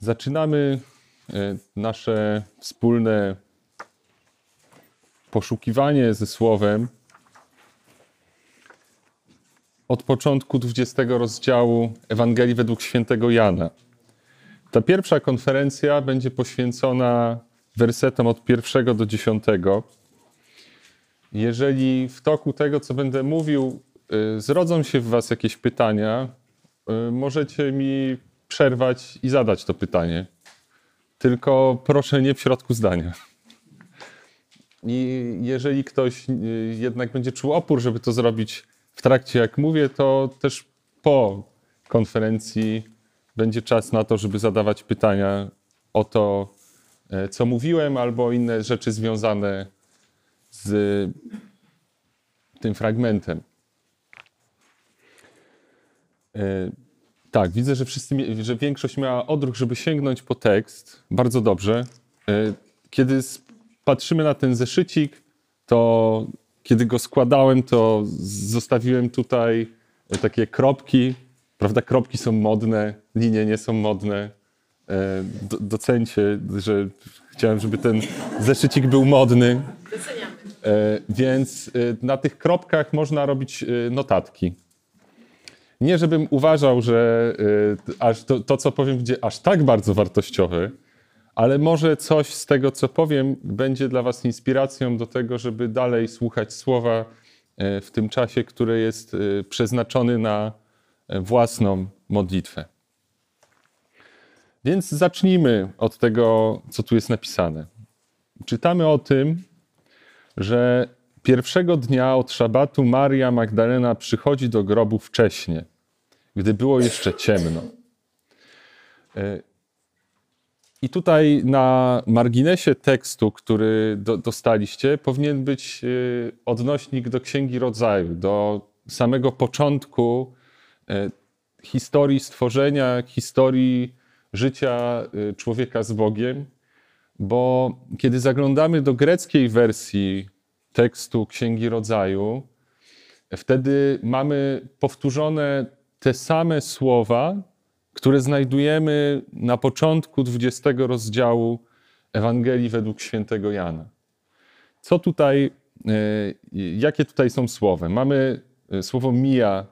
Zaczynamy e, nasze wspólne poszukiwanie ze Słowem od początku 20 rozdziału Ewangelii według świętego Jana. Ta pierwsza konferencja będzie poświęcona wersetom od pierwszego do dziesiątego. Jeżeli w toku tego, co będę mówił, y, zrodzą się w Was jakieś pytania, y, możecie mi przerwać i zadać to pytanie. Tylko proszę nie w środku zdania. I jeżeli ktoś y, jednak będzie czuł opór, żeby to zrobić w trakcie, jak mówię, to też po konferencji będzie czas na to, żeby zadawać pytania o to, e, co mówiłem, albo inne rzeczy związane z tym fragmentem. Tak, widzę, że, wszyscy, że większość miała odruch, żeby sięgnąć po tekst. Bardzo dobrze. E, Kiedy patrzymy na ten zeszycik, to kiedy go składałem, to zostawiłem tutaj e, takie kropki. Prawda, kropki są modne, linie nie są modne. E, do- Docencie, że chciałem, żeby ten zeszycik był modny. Doceniamy. Więc na tych kropkach można robić notatki. Nie, żebym uważał, że e, aż to, to, co powiem, będzie aż tak bardzo wartościowe, ale może coś z tego, co powiem, będzie dla Was inspiracją do tego, żeby dalej słuchać słowa e, w tym czasie, który jest e, przeznaczony na własną modlitwę. Więc zacznijmy od tego, co tu jest napisane. Czytamy o tym, że pierwszego dnia od szabatu Maria Magdalena przychodzi do grobu wcześnie, gdy było jeszcze ciemno. E, I tutaj na marginesie tekstu, który do, dostaliście, powinien być e, odnośnik do Księgi Rodzaju, do samego początku e, historii stworzenia, historii życia człowieka z Bogiem bo kiedy zaglądamy do greckiej wersji tekstu Księgi Rodzaju, wtedy mamy powtórzone te same słowa, które znajdujemy na początku 20 rozdziału Ewangelii według świętego Jana. Co tutaj, e, jakie tutaj są słowa? Mamy e, słowo mija,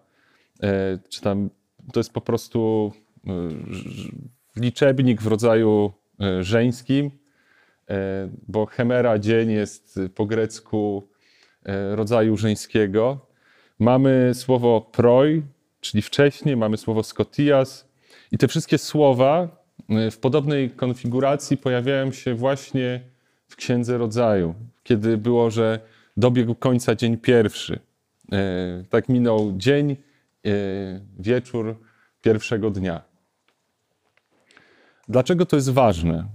e, czy tam to jest po prostu liczebnik w rodzaju żeńskim, bo chemera dzień jest po grecku e, rodzaju żeńskiego. Mamy słowo proi, czyli wcześniej, mamy słowo skotias i te wszystkie słowa e, w podobnej konfiguracji pojawiają się właśnie w Księdze Rodzaju, kiedy było, że dobiegł końca dzień pierwszy. E, Tak minął dzień, e, wieczór pierwszego dnia. Dlaczego to jest ważne?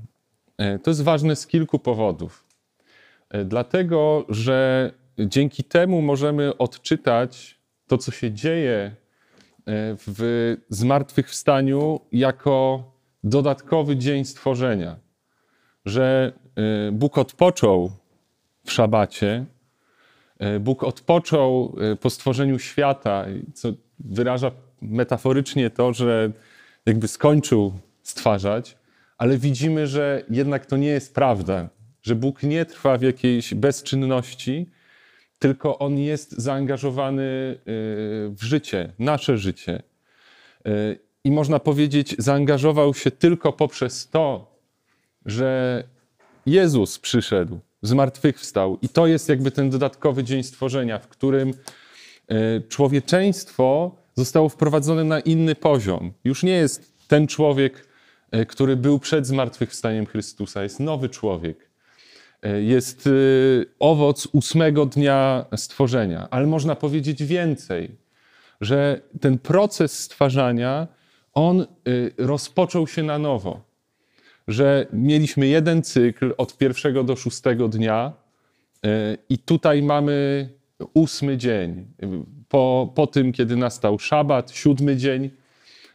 E, To jest ważne z kilku powodów. E, Dlatego, że dzięki temu możemy odczytać to, co się dzieje e, w zmartwychwstaniu, jako dodatkowy dzień stworzenia. Że Bóg odpoczął w szabacie, Bóg odpoczął po stworzeniu świata, co wyraża metaforycznie to, że jakby skończył stwarzać, ale widzimy, że jednak to nie jest prawda, że Bóg nie trwa w jakiejś bezczynności, tylko On jest zaangażowany y, w życie, nasze życie. Y, I można powiedzieć, zaangażował się tylko poprzez to, że Jezus przyszedł, zmartwychwstał. I to jest jakby ten dodatkowy dzień stworzenia, w którym e, człowieczeństwo zostało wprowadzone na inny poziom. Już nie jest ten człowiek, który był przed zmartwychwstaniem Chrystusa, jest nowy człowiek. E, Jest e, owoc ósmego dnia stworzenia, ale można powiedzieć więcej, że ten proces stwarzania, on e, rozpoczął się na nowo że mieliśmy jeden cykl od pierwszego do szóstego dnia e, i tutaj mamy ósmy dzień. Po, po tym, kiedy nastał szabat, siódmy dzień,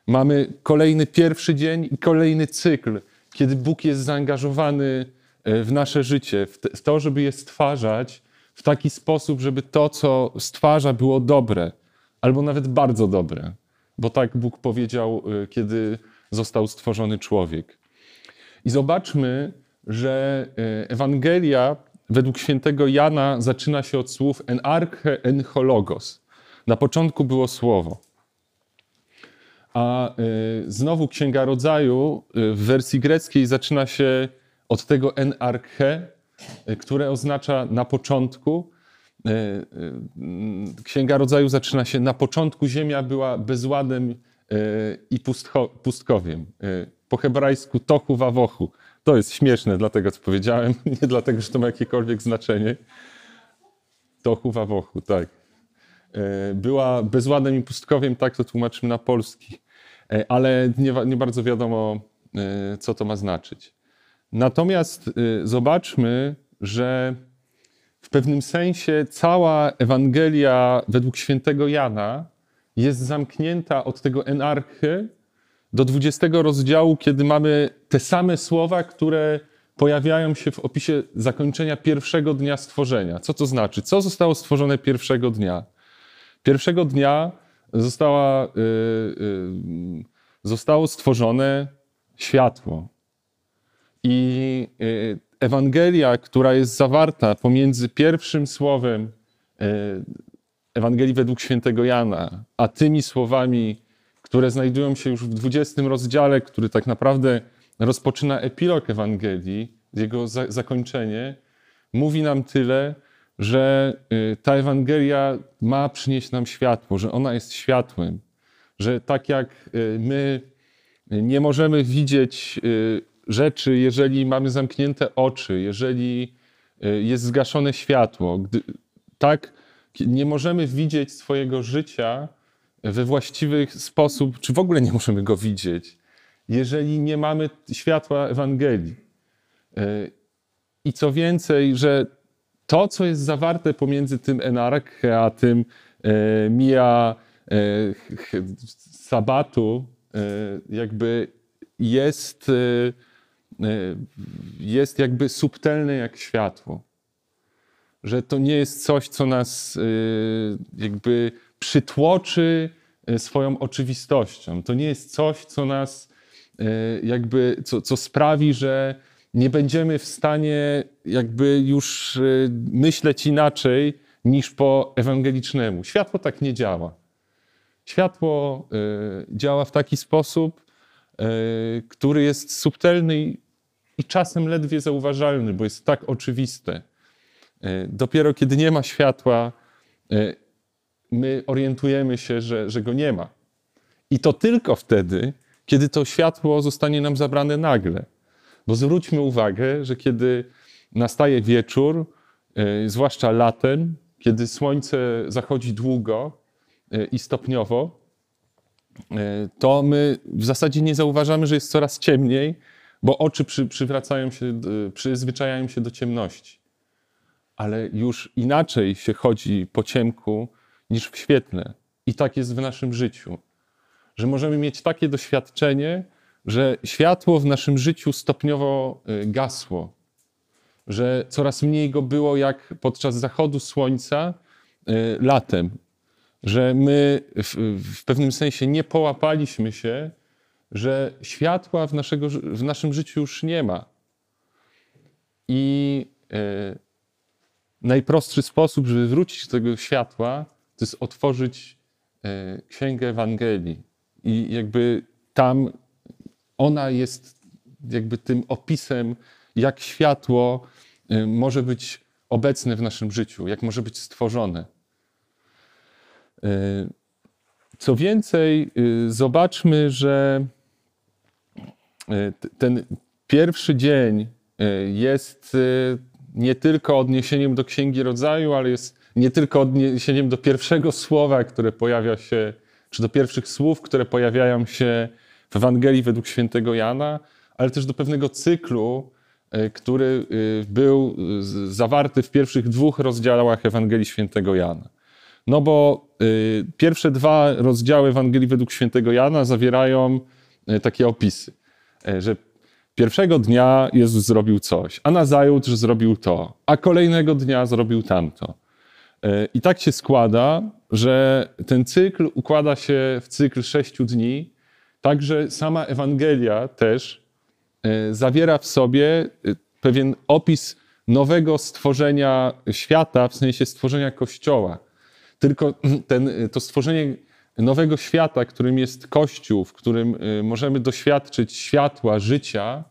mamy kolejny pierwszy dzień i kolejny cykl, kiedy Bóg jest zaangażowany e, w nasze życie, w to, żeby je stwarzać w taki sposób, żeby to, co stwarza, było dobre, albo nawet bardzo dobre. Bo tak Bóg powiedział, e, kiedy został stworzony człowiek. I zobaczmy, że Ewangelia według świętego Jana zaczyna się od słów en arche en hologos. Na początku było słowo. A znowu Księga Rodzaju w wersji greckiej zaczyna się od tego en arche, które oznacza na początku. Księga Rodzaju zaczyna się na początku ziemia była bezładem i pustkowiem. Po hebrajsku tochu wawochu. To jest śmieszne, dlatego co powiedziałem, nie dlatego, że to ma jakiekolwiek znaczenie. Tochu wawochu, tak. Była bezładem i pustkowiem, tak to tłumaczymy na polski, ale nie, nie bardzo wiadomo, co to ma znaczyć. Natomiast zobaczmy, że w pewnym sensie cała Ewangelia według świętego Jana jest zamknięta od tego enarchy do 20 rozdziału, kiedy mamy te same słowa, które pojawiają się w opisie zakończenia pierwszego dnia stworzenia. Co to znaczy? Co zostało stworzone pierwszego dnia? Pierwszego dnia została, yy, yy, zostało stworzone światło. I yy, Ewangelia, która jest zawarta pomiędzy pierwszym słowem Ewangelii według świętego Jana, a tymi słowami, które znajdują się już w 20 rozdziale, który tak naprawdę rozpoczyna epilog Ewangelii, jego za zakończenie, mówi nam tyle, że y, ta Ewangelia ma przynieść nam światło, że ona jest światłem, że tak jak y, my nie możemy widzieć y, rzeczy, jeżeli mamy zamknięte oczy, jeżeli jest zgaszone światło, gdy, tak nie możemy widzieć swojego życia we właściwy sposób, czy w ogóle nie możemy go widzieć, jeżeli nie mamy światła Ewangelii. I co więcej, że to, co jest zawarte pomiędzy tym enarche, a tym e, mija e, sabatu, jakby jest, jest jakby subtelne jak światło że to nie jest coś, co nas y, jakby przytłoczy swoją oczywistością. To nie jest coś, co nas jakby, co, co sprawi, że nie będziemy w stanie jakby już myśleć inaczej niż po ewangelicznemu. Światło tak nie działa. Światło działa w taki sposób, który jest subtelny i czasem ledwie zauważalny, bo jest tak oczywiste. Dopiero kiedy nie ma światła, my orientujemy się, że, że go nie ma. I to tylko wtedy, kiedy to światło zostanie nam zabrane nagle. Bo zwróćmy uwagę, że kiedy nastaje wieczór, e, zwłaszcza latem, kiedy słońce zachodzi długo i stopniowo, to my w zasadzie nie zauważamy, że jest coraz ciemniej, bo oczy przy, przywracają się, przyzwyczajają się do ciemności ale już inaczej się chodzi po ciemku niż w świetle. I tak jest w naszym życiu, że możemy mieć takie doświadczenie, że światło w naszym życiu stopniowo y, gasło, że coraz mniej go było jak podczas zachodu słońca y, latem, że my w, w pewnym sensie nie połapaliśmy się, że światła w, naszego, w naszym życiu już nie ma. I y, najprostszy sposób, żeby wrócić do tego światła, to jest otworzyć e, Księgę Ewangelii. I jakby tam ona jest jakby tym opisem, jak światło e, może być obecne w naszym życiu, jak może być stworzone. E, co więcej, zobaczmy, że ten pierwszy dzień jest nie tylko odniesieniem do Księgi Rodzaju, ale jest nie tylko odniesieniem do pierwszego słowa, które pojawia się, czy do pierwszych słów, które pojawiają się Ewangelii według świętego Jana, ale też do pewnego cyklu, e, który e, był zawarty w pierwszych dwóch rozdziałach Ewangelii świętego Jana. No bo e, pierwsze dwa rozdziały Ewangelii według świętego Jana zawierają takie opisy, że Pierwszego dnia Jezus zrobił coś, a nazajutrz zrobił to, a kolejnego dnia zrobił tamto. I tak się składa, że ten cykl układa się w cykl sześciu dni, także sama Ewangelia też zawiera w sobie pewien opis nowego stworzenia świata, w sensie stworzenia Kościoła. Tylko ten, to stworzenie nowego świata, którym jest Kościół, w którym możemy doświadczyć światła, życia,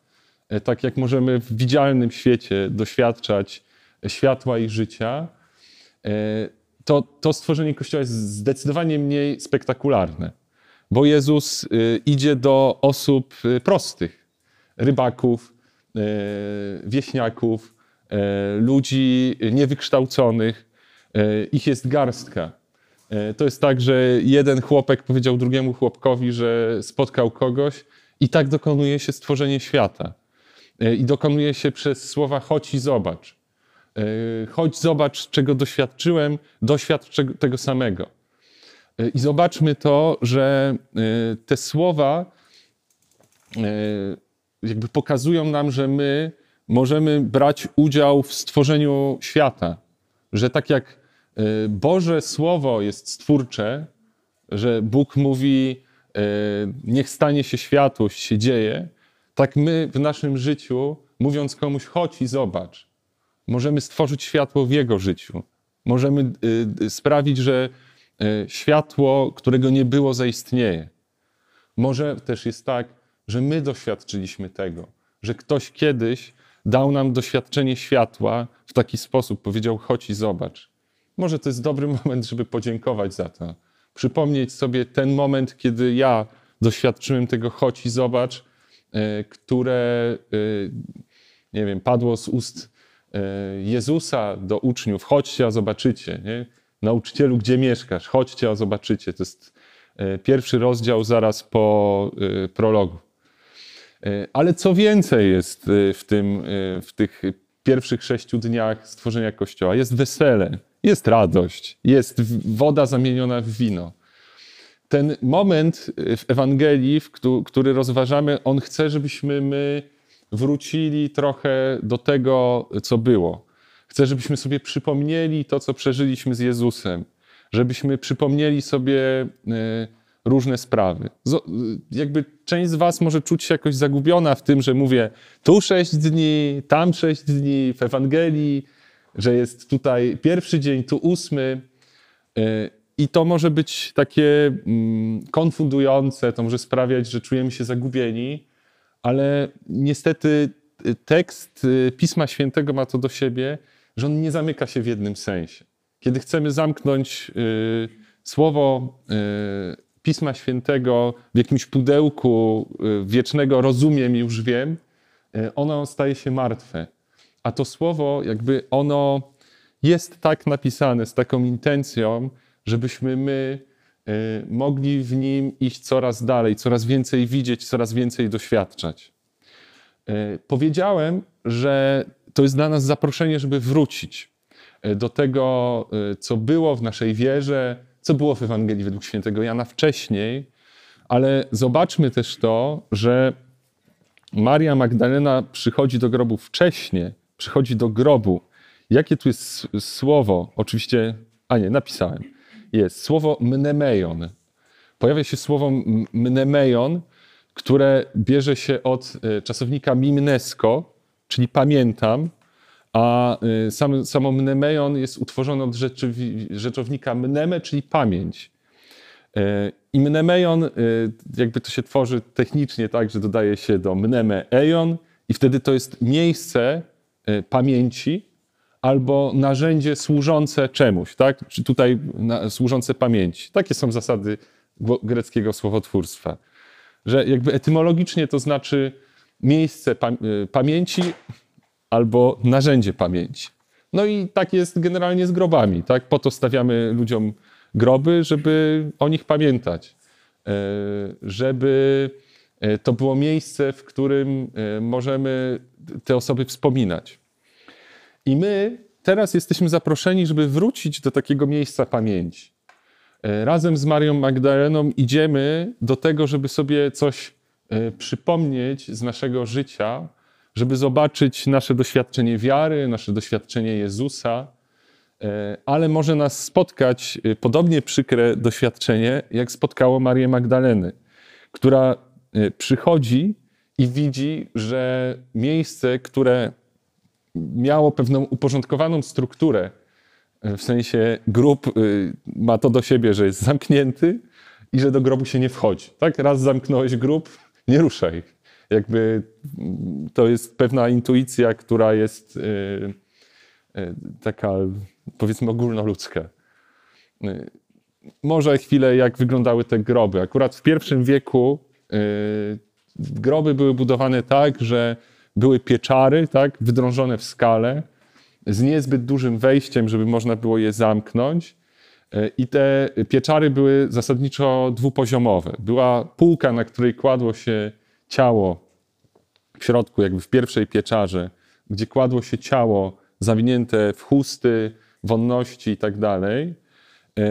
tak jak możemy w widzialnym świecie doświadczać światła i życia, to, to stworzenie Kościoła jest zdecydowanie mniej spektakularne, bo Jezus y, idzie do osób y, prostych, rybaków, y, wieśniaków, ludzi niewykształconych. Ich jest garstka. To jest tak, że jeden chłopek powiedział drugiemu chłopkowi, że spotkał kogoś i tak dokonuje się stworzenie świata. I dokonuje się przez słowa chodź i zobacz. Chodź, zobacz, czego doświadczyłem, doświadcz tego samego. E, I zobaczmy to, że e, te słowa jakby pokazują nam, że my możemy brać udział w stworzeniu świata. Że tak jak Boże Słowo jest stwórcze, że Bóg mówi, niech stanie się światłość, się dzieje, tak my w naszym życiu, mówiąc komuś, chodź i zobacz, Możemy stworzyć światło w jego życiu. Możemy sprawić, że światło, którego nie było, zaistnieje. Może też jest tak, że my doświadczyliśmy tego, że ktoś kiedyś dał nam doświadczenie światła w taki sposób, powiedział: chodź i zobacz. Może to jest dobry moment, żeby podziękować za to. Przypomnieć sobie ten moment, kiedy ja doświadczyłem tego chodź i zobacz, które, nie wiem, padło z ust E, Jezusa do uczniów, chodźcie, a zobaczycie. Nie? Nauczycielu, gdzie mieszkasz? Chodźcie, a zobaczycie. To jest e, pierwszy rozdział zaraz po e, prologu. Ale co więcej jest w, tym, w tych pierwszych sześciu dniach stworzenia Kościoła? Jest wesele, jest radość, jest woda zamieniona w wino. Ten moment w Ewangelii, który rozważamy, on chce, żebyśmy my wrócili trochę do tego, co było. Chcę, żebyśmy sobie przypomnieli to, co przeżyliśmy z Jezusem, żebyśmy przypomnieli sobie e, różne sprawy. Jakby część z Was może czuć się jakoś zagubiona w tym, że mówię tu sześć dni, tam sześć dni w Ewangelii, że jest tutaj pierwszy dzień, tu ósmy. E, I to może być takie mm, konfundujące, to może sprawiać, że czujemy się zagubieni ale niestety tekst Pisma Świętego ma to do siebie, że on nie zamyka się w jednym sensie. Kiedy chcemy zamknąć y, słowo Pisma Świętego w jakimś pudełku wiecznego rozumiem i już wiem, ono staje się martwe. A to słowo, jakby ono jest tak napisane, z taką intencją, żebyśmy my Y, mogli w nim iść coraz dalej, coraz więcej widzieć, coraz więcej doświadczać. Y, powiedziałem, że to jest dla nas zaproszenie, żeby wrócić y, do tego, co było w naszej wierze, co było w Ewangelii według świętego Jana wcześniej, ale zobaczmy też to, że Maria Magdalena przychodzi do grobu wcześniej, przychodzi do grobu. Jakie tu jest słowo? Oczywiście, a nie, napisałem jest słowo mnemeion. Pojawia się słowo mnemeion, które bierze się od e, czasownika mimnesko, czyli pamiętam, a e, sam, samo mnemeion jest utworzone od rzeczownika mneme, czyli pamięć. E, I mnemeion, jakby to się tworzy technicznie tak, że dodaje się do mneme eion i wtedy to jest miejsce pamięci, albo narzędzie służące czemuś, tak? Czy tutaj na, służące pamięci. Takie są zasady greckiego słowotwórstwa. Że jakby etymologicznie to znaczy miejsce y, pamięci albo narzędzie pamięci. No i tak jest generalnie z grobami, tak? Po to stawiamy ludziom groby, żeby o nich pamiętać. E, żeby e, to było miejsce, w którym e, możemy te osoby wspominać. I my teraz jesteśmy zaproszeni, żeby wrócić do takiego miejsca pamięci. Razem z Marią Magdaleną idziemy do tego, żeby sobie coś przypomnieć z naszego życia, żeby zobaczyć nasze doświadczenie wiary, nasze doświadczenie Jezusa, e, ale może nas spotkać podobnie przykre doświadczenie, jak spotkało Marię Magdaleny, która przychodzi i widzi, że miejsce, które miało pewną uporządkowaną strukturę, w sensie grób y, ma to do siebie, że jest zamknięty i że do grobu się nie wchodzi. Tak? Raz zamknąłeś grób, nie ruszaj. Jakby mm, to jest pewna intuicja, która jest y, y, taka, powiedzmy, ogólnoludzka. Może chwilę, jak wyglądały te groby. Akurat w pierwszym wieku groby były budowane tak, że były pieczary, tak, wydrążone w skale, z niezbyt dużym wejściem, żeby można było je zamknąć. E, I te pieczary były zasadniczo dwupoziomowe. Była półka, na której kładło się ciało w środku, jakby w pierwszej pieczarze, gdzie kładło się ciało zawinięte w chusty, wonności i tak dalej, e,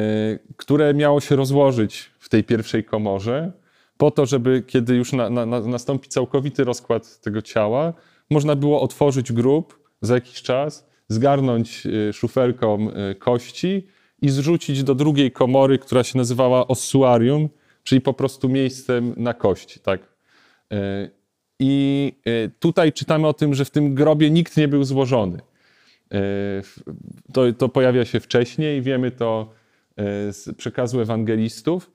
które miało się rozłożyć w tej pierwszej komorze, po to, żeby kiedy już na, na, nastąpi całkowity rozkład tego ciała, można było otworzyć grób za jakiś czas zgarnąć y, szufelką kości i zrzucić do drugiej komory, która się nazywała ossuarium, czyli po prostu miejscem na kości. Tak? Y, I tutaj czytamy o tym, że w tym grobie nikt nie był złożony. To, to pojawia się wcześniej, wiemy to z przekazu ewangelistów,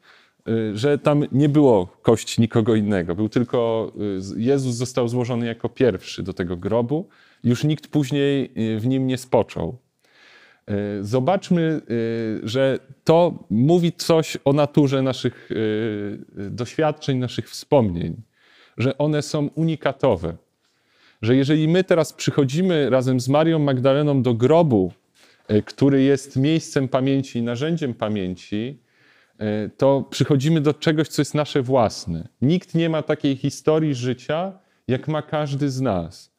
że tam nie było kości nikogo innego. Był tylko Jezus został złożony jako pierwszy do tego grobu już nikt później w nim nie spoczął. Y, zobaczmy, y, że to mówi coś o naturze naszych doświadczeń, naszych wspomnień, że one są unikatowe. Że jeżeli my teraz przychodzimy razem z Marią Magdaleną do grobu, który jest miejscem pamięci i narzędziem pamięci, to przychodzimy do czegoś, co jest nasze własne. Nikt nie ma takiej historii życia, jak ma każdy z nas.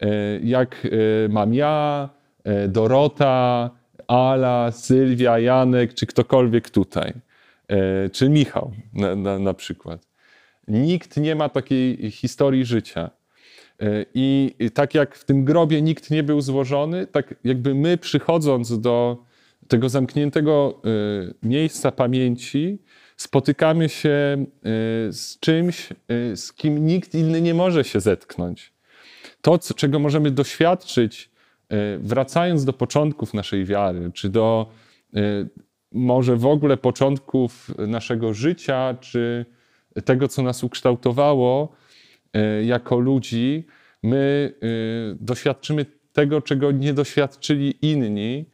E, jak e, mam ja, e, Dorota, Ala, Sylwia, Janek, czy ktokolwiek tutaj, czy Michał na, na, na przykład. Nikt nie ma takiej historii życia. I tak jak w tym grobie nikt nie był złożony, tak jakby my przychodząc do tego zamkniętego miejsca pamięci, spotykamy się z czymś, z kim nikt inny nie może się zetknąć to, czego możemy doświadczyć, e, wracając do początków naszej wiary, czy do e, może w ogóle początków naszego życia, czy tego, co nas ukształtowało e, jako ludzi, my doświadczymy tego, czego nie doświadczyli inni,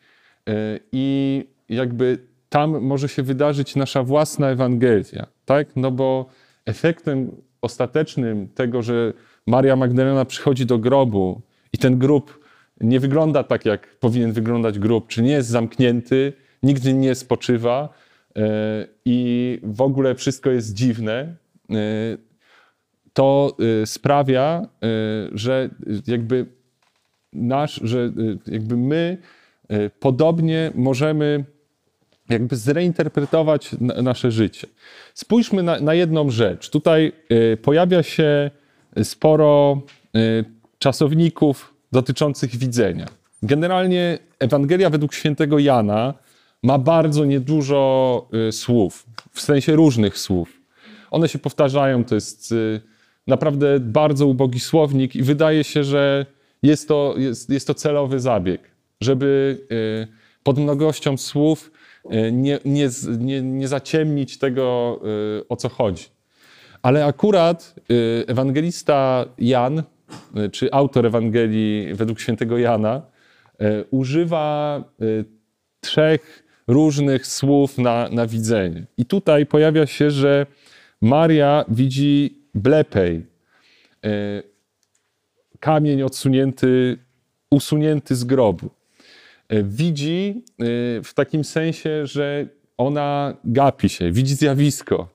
i jakby tam może się wydarzyć nasza własna Ewangelia, tak? No bo efektem ostatecznym tego, że Maria Magdalena przychodzi do grobu i ten grób nie wygląda tak, jak powinien wyglądać grób, czy nie jest zamknięty, nigdy nie spoczywa e, i w ogóle wszystko jest dziwne, e, to e, sprawia, że jakby nasz, że jakby my podobnie możemy jakby zreinterpretować nasze życie. Spójrzmy na, na jedną rzecz. Tutaj pojawia się sporo czasowników dotyczących widzenia. Generalnie Ewangelia według świętego Jana ma bardzo niedużo y, słów, w sensie różnych słów. One się powtarzają, to jest y, naprawdę bardzo ubogi słownik i wydaje się, że jest to, jest, jest to celowy zabieg, żeby pod mnogością słów nie, nie, nie, nie zaciemnić tego, o co chodzi. Ale akurat y, ewangelista Jan, y, czy autor Ewangelii według świętego Jana, y, używa trzech różnych słów na, na widzenie. I tutaj pojawia się, że Maria widzi blepej, kamień odsunięty, usunięty z grobu. Widzi w takim sensie, że ona gapi się, widzi zjawisko,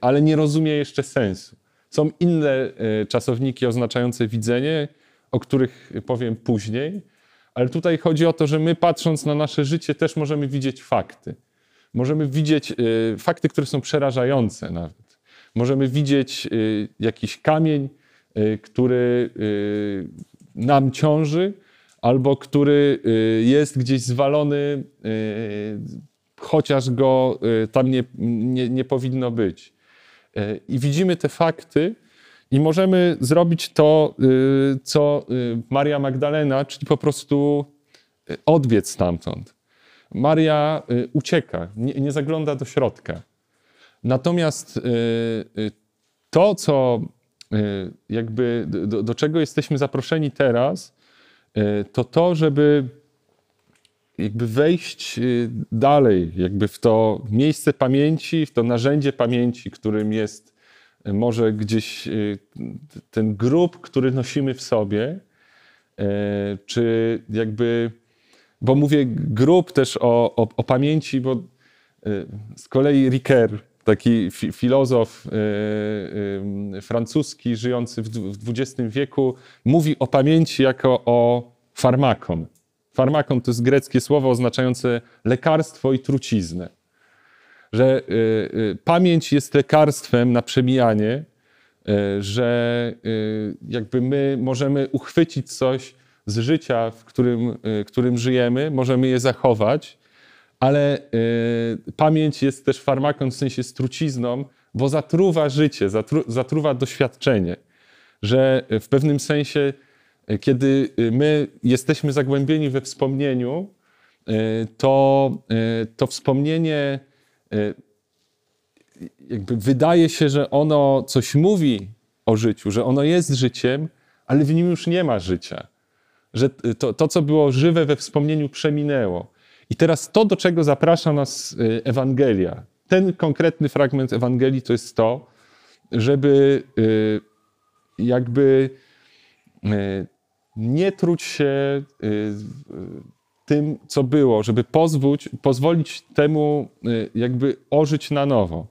ale nie rozumie jeszcze sensu. Są inne e, czasowniki oznaczające widzenie, o których powiem później, ale tutaj chodzi o to, że my patrząc na nasze życie też możemy widzieć fakty. Możemy widzieć e, fakty, które są przerażające nawet. Możemy widzieć e, jakiś kamień, który nam ciąży, albo który jest gdzieś zwalony chociaż go tam nie, nie, nie powinno być. Y, I widzimy te fakty I możemy zrobić to, y, co y, Maria Magdalena, czyli po prostu y, odbiec stamtąd. Maria ucieka, nie, nie zagląda do środka. Natomiast to, co jakby do, do czego jesteśmy zaproszeni teraz, to to, żeby jakby wejść dalej, jakby w to miejsce pamięci, w to narzędzie pamięci, którym jest może gdzieś y, ten grób, który nosimy w sobie, czy jakby, bo mówię grób też o, o, o pamięci, bo z kolei Ricoeur, taki filozof e, francuski żyjący w XX wieku, mówi o pamięci jako o farmakon. Farmakon to jest greckie słowo oznaczające lekarstwo i truciznę że y, y, pamięć jest lekarstwem na przemijanie, y, że jakby my możemy uchwycić coś z życia, w którym, którym żyjemy, możemy je zachować, ale pamięć jest też farmaką, w sensie strucizną, bo zatruwa życie, zatru, zatruwa doświadczenie. Że w pewnym sensie, kiedy my jesteśmy zagłębieni we wspomnieniu, to, to wspomnienie jakby wydaje się, że ono coś mówi o życiu, że ono jest życiem, ale w nim już nie ma życia. Że to, to co było żywe we wspomnieniu, przeminęło. I teraz to, do czego zaprasza nas Ewangelia, ten konkretny fragment Ewangelii to jest to, żeby jakby nie truć się tym, co było, żeby pozwolić, pozwolić temu y, jakby ożyć na nowo.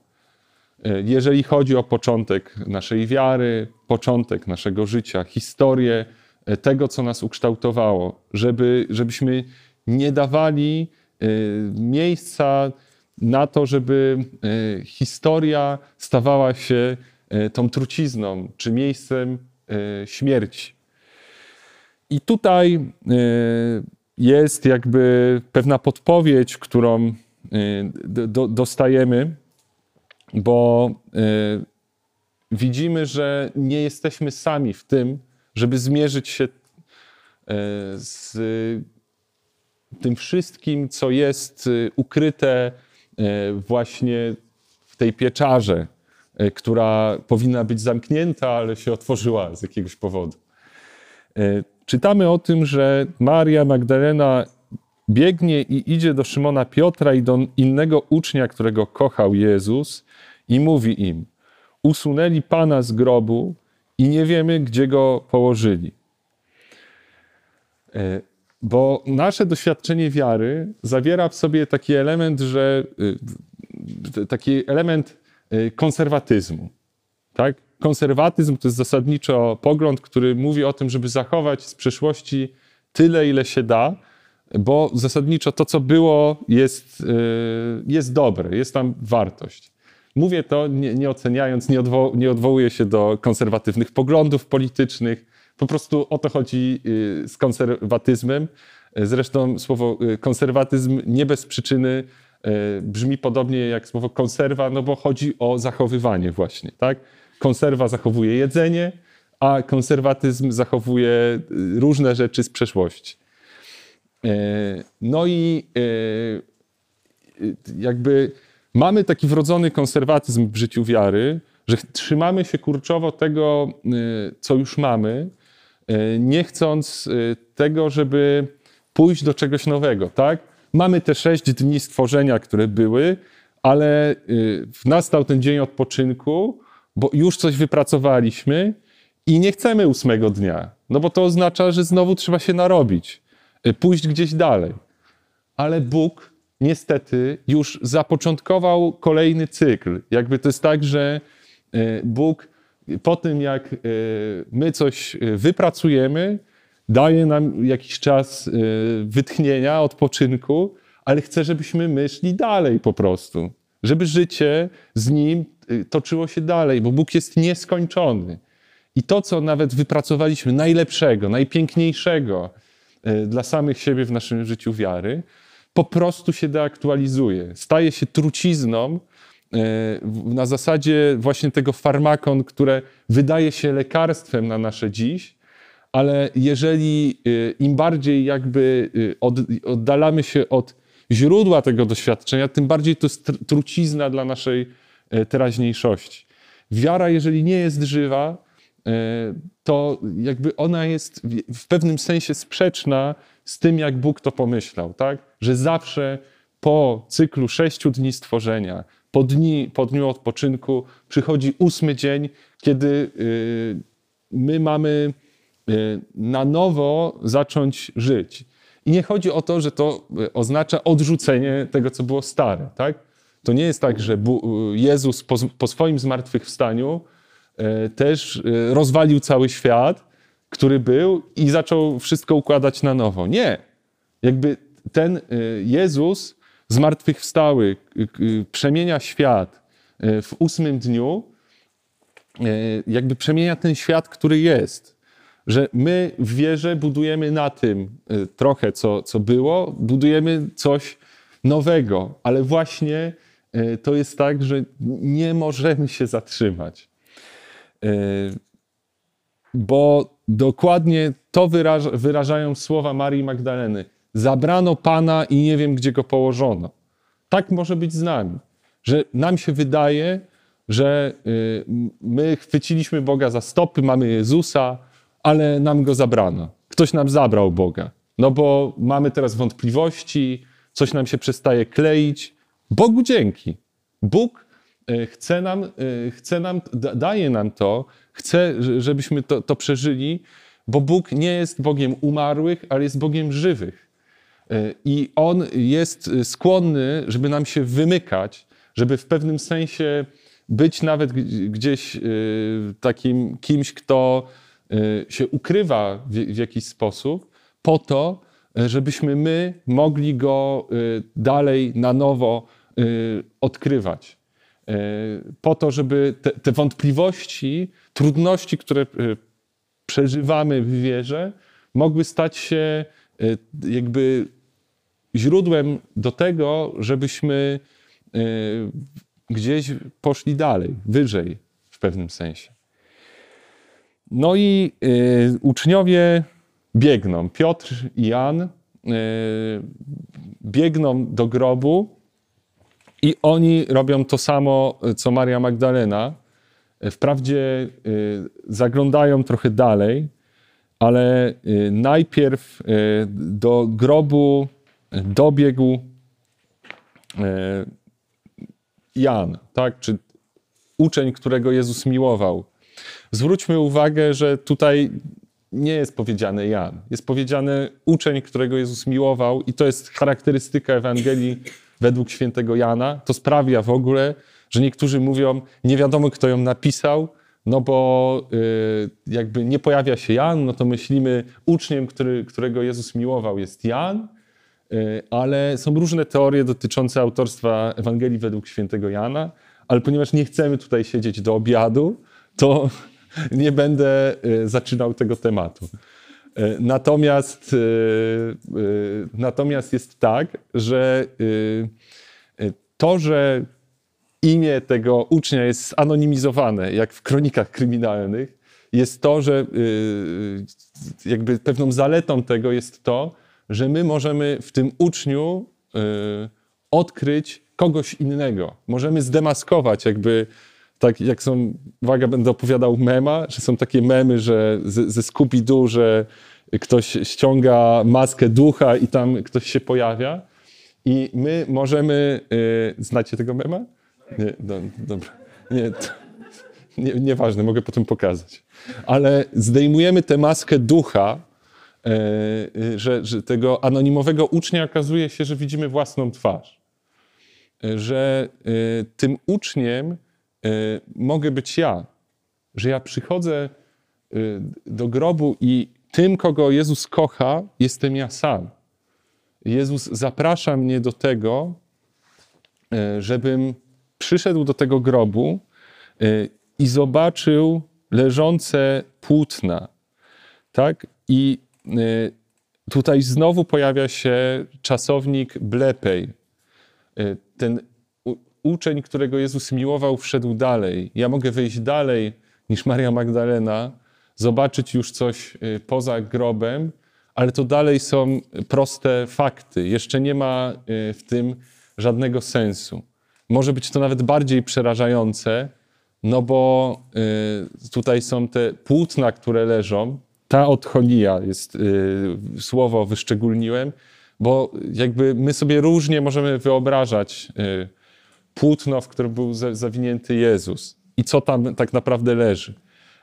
Y, jeżeli chodzi o początek naszej wiary, początek naszego życia, historię y, tego, co nas ukształtowało, żeby, żebyśmy nie dawali miejsca na to, żeby historia stawała się tą trucizną czy miejscem śmierci. I tutaj jest jakby pewna podpowiedź, którą y, do, dostajemy, bo y, widzimy, że nie jesteśmy sami w tym, żeby zmierzyć się y, z tym wszystkim, co jest ukryte właśnie w tej pieczarze, która powinna być zamknięta, ale się otworzyła z jakiegoś powodu czytamy o tym, że Maria Magdalena biegnie i idzie do Szymona Piotra i do innego ucznia, którego kochał Jezus i mówi im: Usunęli Pana z grobu i nie wiemy, gdzie go położyli. E, bo nasze doświadczenie wiary zawiera w sobie taki element, że y, taki element y, konserwatyzmu. Tak? Konserwatyzm to jest zasadniczo pogląd, który mówi o tym, żeby zachować z przeszłości tyle, ile się da, bo zasadniczo to, co było, jest, y, jest dobre, jest tam wartość. Mówię to nie, nie oceniając, nie, odwo nie odwołuję się do konserwatywnych poglądów politycznych. Po prostu o to chodzi y, z konserwatyzmem. Zresztą słowo y, konserwatyzm nie bez przyczyny brzmi podobnie jak słowo konserwa, no bo chodzi o zachowywanie właśnie, tak? Konserwa zachowuje jedzenie, a konserwatyzm zachowuje y, różne rzeczy z przeszłości. E, no i e, jakby mamy taki wrodzony konserwatyzm w życiu wiary, że trzymamy się kurczowo tego, y, co już mamy, e, nie chcąc tego, żeby pójść do czegoś nowego, tak? Mamy te sześć dni stworzenia, które były, ale y, nastał ten dzień odpoczynku, bo już coś wypracowaliśmy i nie chcemy ósmego dnia, no bo to oznacza, że znowu trzeba się narobić, y, pójść gdzieś dalej. Ale Bóg niestety już zapoczątkował kolejny cykl. Jakby to jest tak, że y, Bóg po tym, jak y, my coś wypracujemy, daje nam jakiś czas wytchnienia, odpoczynku, ale chce, żebyśmy myśli dalej po prostu. Żeby życie z Nim toczyło się dalej, bo Bóg jest nieskończony. I to, co nawet wypracowaliśmy najlepszego, najpiękniejszego y, dla samych siebie w naszym życiu wiary, po prostu się deaktualizuje. Staje się trucizną na zasadzie właśnie tego farmakon, które wydaje się lekarstwem na nasze dziś, ale jeżeli im bardziej jakby oddalamy się od źródła tego doświadczenia, tym bardziej to jest trucizna dla naszej teraźniejszości. Wiara, jeżeli nie jest żywa, to jakby ona jest w pewnym sensie sprzeczna z tym, jak Bóg to pomyślał, tak? Że zawsze po cyklu sześciu dni stworzenia, po, dni, po dniu odpoczynku przychodzi ósmy dzień, kiedy y, my mamy na nowo zacząć żyć. I nie chodzi o to, że to oznacza odrzucenie tego, co było stare, tak? To nie jest tak, że Jezus po, po swoim zmartwychwstaniu y, też rozwalił cały świat, który był i zaczął wszystko układać na nowo. Nie. Jakby ten Jezus zmartwychwstały, przemienia świat e, w ósmym dniu, e, jakby przemienia ten świat, który jest. Że my w wierze budujemy na tym e, trochę, co, co było, budujemy coś nowego, ale właśnie to jest tak, że nie możemy się zatrzymać. Bo dokładnie to wyraża, wyrażają słowa Marii Magdaleny. Zabrano Pana i nie wiem, gdzie go położono. Tak może być z nami, że nam się wydaje, że y, my chwyciliśmy Boga za stopy, mamy Jezusa, ale nam go zabrano. Ktoś nam zabrał Boga. No bo mamy teraz wątpliwości, coś nam się przestaje kleić. Bogu dzięki. Bóg y, chce nam, y, chce nam daje nam to, chce, żebyśmy to, to przeżyli, bo Bóg nie jest Bogiem umarłych, ale jest Bogiem żywych. I on jest skłonny, żeby nam się wymykać, żeby w pewnym sensie być nawet gdzieś takim kimś, kto się ukrywa w jakiś sposób, po to, żebyśmy my mogli go dalej na nowo odkrywać. Po to, żeby te, te wątpliwości, trudności, które przeżywamy w wierze, mogły stać się jakby źródłem do tego, żebyśmy y, gdzieś poszli dalej, wyżej w pewnym sensie. No i y, uczniowie biegną. Piotr i Jan y, biegną do grobu i oni robią to samo, co Maria Magdalena. Wprawdzie zaglądają trochę dalej, ale najpierw do grobu dobiegł e, Jan, tak? czy uczeń, którego Jezus miłował. Zwróćmy uwagę, że tutaj nie jest powiedziane Jan. Jest powiedziane uczeń, którego Jezus miłował, i to jest charakterystyka Ewangelii według świętego Jana. To sprawia w ogóle, że niektórzy mówią, nie wiadomo, kto ją napisał, no bo y, jakby nie pojawia się Jan, no to myślimy, uczniem, który, którego Jezus miłował, jest Jan, E, ale są różne teorie dotyczące autorstwa Ewangelii według świętego Jana, ale ponieważ nie chcemy tutaj siedzieć do obiadu, to nie będę e, zaczynał tego tematu. E, natomiast, natomiast jest tak, że to, że imię tego ucznia jest anonimizowane, jak w kronikach kryminalnych, jest to, że jakby pewną zaletą tego jest to, że my możemy w tym uczniu odkryć kogoś innego. Możemy zdemaskować jakby, tak jak są, uwaga, będę opowiadał mema, że są takie memy, że ze, ze Scooby-Doo, że ktoś ściąga maskę ducha i tam ktoś się pojawia. I my możemy, y, znacie tego mema? Nie, do, dobra. Nie, to, nie, nieważne, mogę potem pokazać. Ale zdejmujemy tę maskę ducha, E, y, że, że tego anonimowego ucznia okazuje się, że widzimy własną twarz. E, że e, tym uczniem mogę być ja. Że ja przychodzę do grobu i tym, kogo Jezus kocha, jestem ja sam. Jezus zaprasza mnie do tego, żebym przyszedł do tego grobu i zobaczył leżące płótna. Tak? I tutaj znowu pojawia się czasownik blepej. Ten uczeń, którego Jezus miłował, wszedł dalej. Ja mogę wyjść dalej niż Maria Magdalena, zobaczyć już coś y, poza grobem, ale to dalej są proste fakty. Jeszcze nie ma y, w tym żadnego sensu. Może być to nawet bardziej przerażające, no bo y, tutaj są te płótna, które leżą. Ta odchonia jest słowo wyszczególniłem, bo jakby my sobie różnie możemy wyobrażać płótno, w którym był zawinięty Jezus i co tam tak naprawdę leży.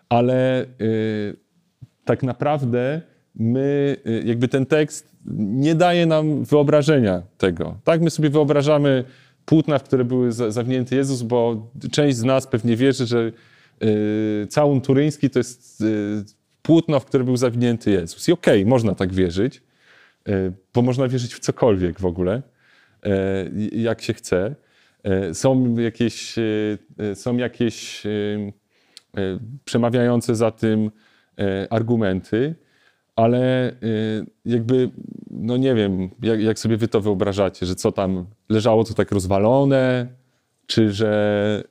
Ale y, tak naprawdę my, y, jakby ten tekst nie daje nam wyobrażenia tego. Tak, my sobie wyobrażamy płótna, w które były zawinięty Jezus, bo część z nas pewnie wierzy, że y, całun turyński to jest y, płótno, w które był zawinięty Jezus. I okej, okay, można tak wierzyć, y, bo można wierzyć w cokolwiek w ogóle, y, jak się chce. E, są jakieś, e, e, są jakieś przemawiające za tym argumenty, ale jakby, no nie wiem, jak, jak sobie wy to wyobrażacie, że co tam leżało to tak rozwalone, czy że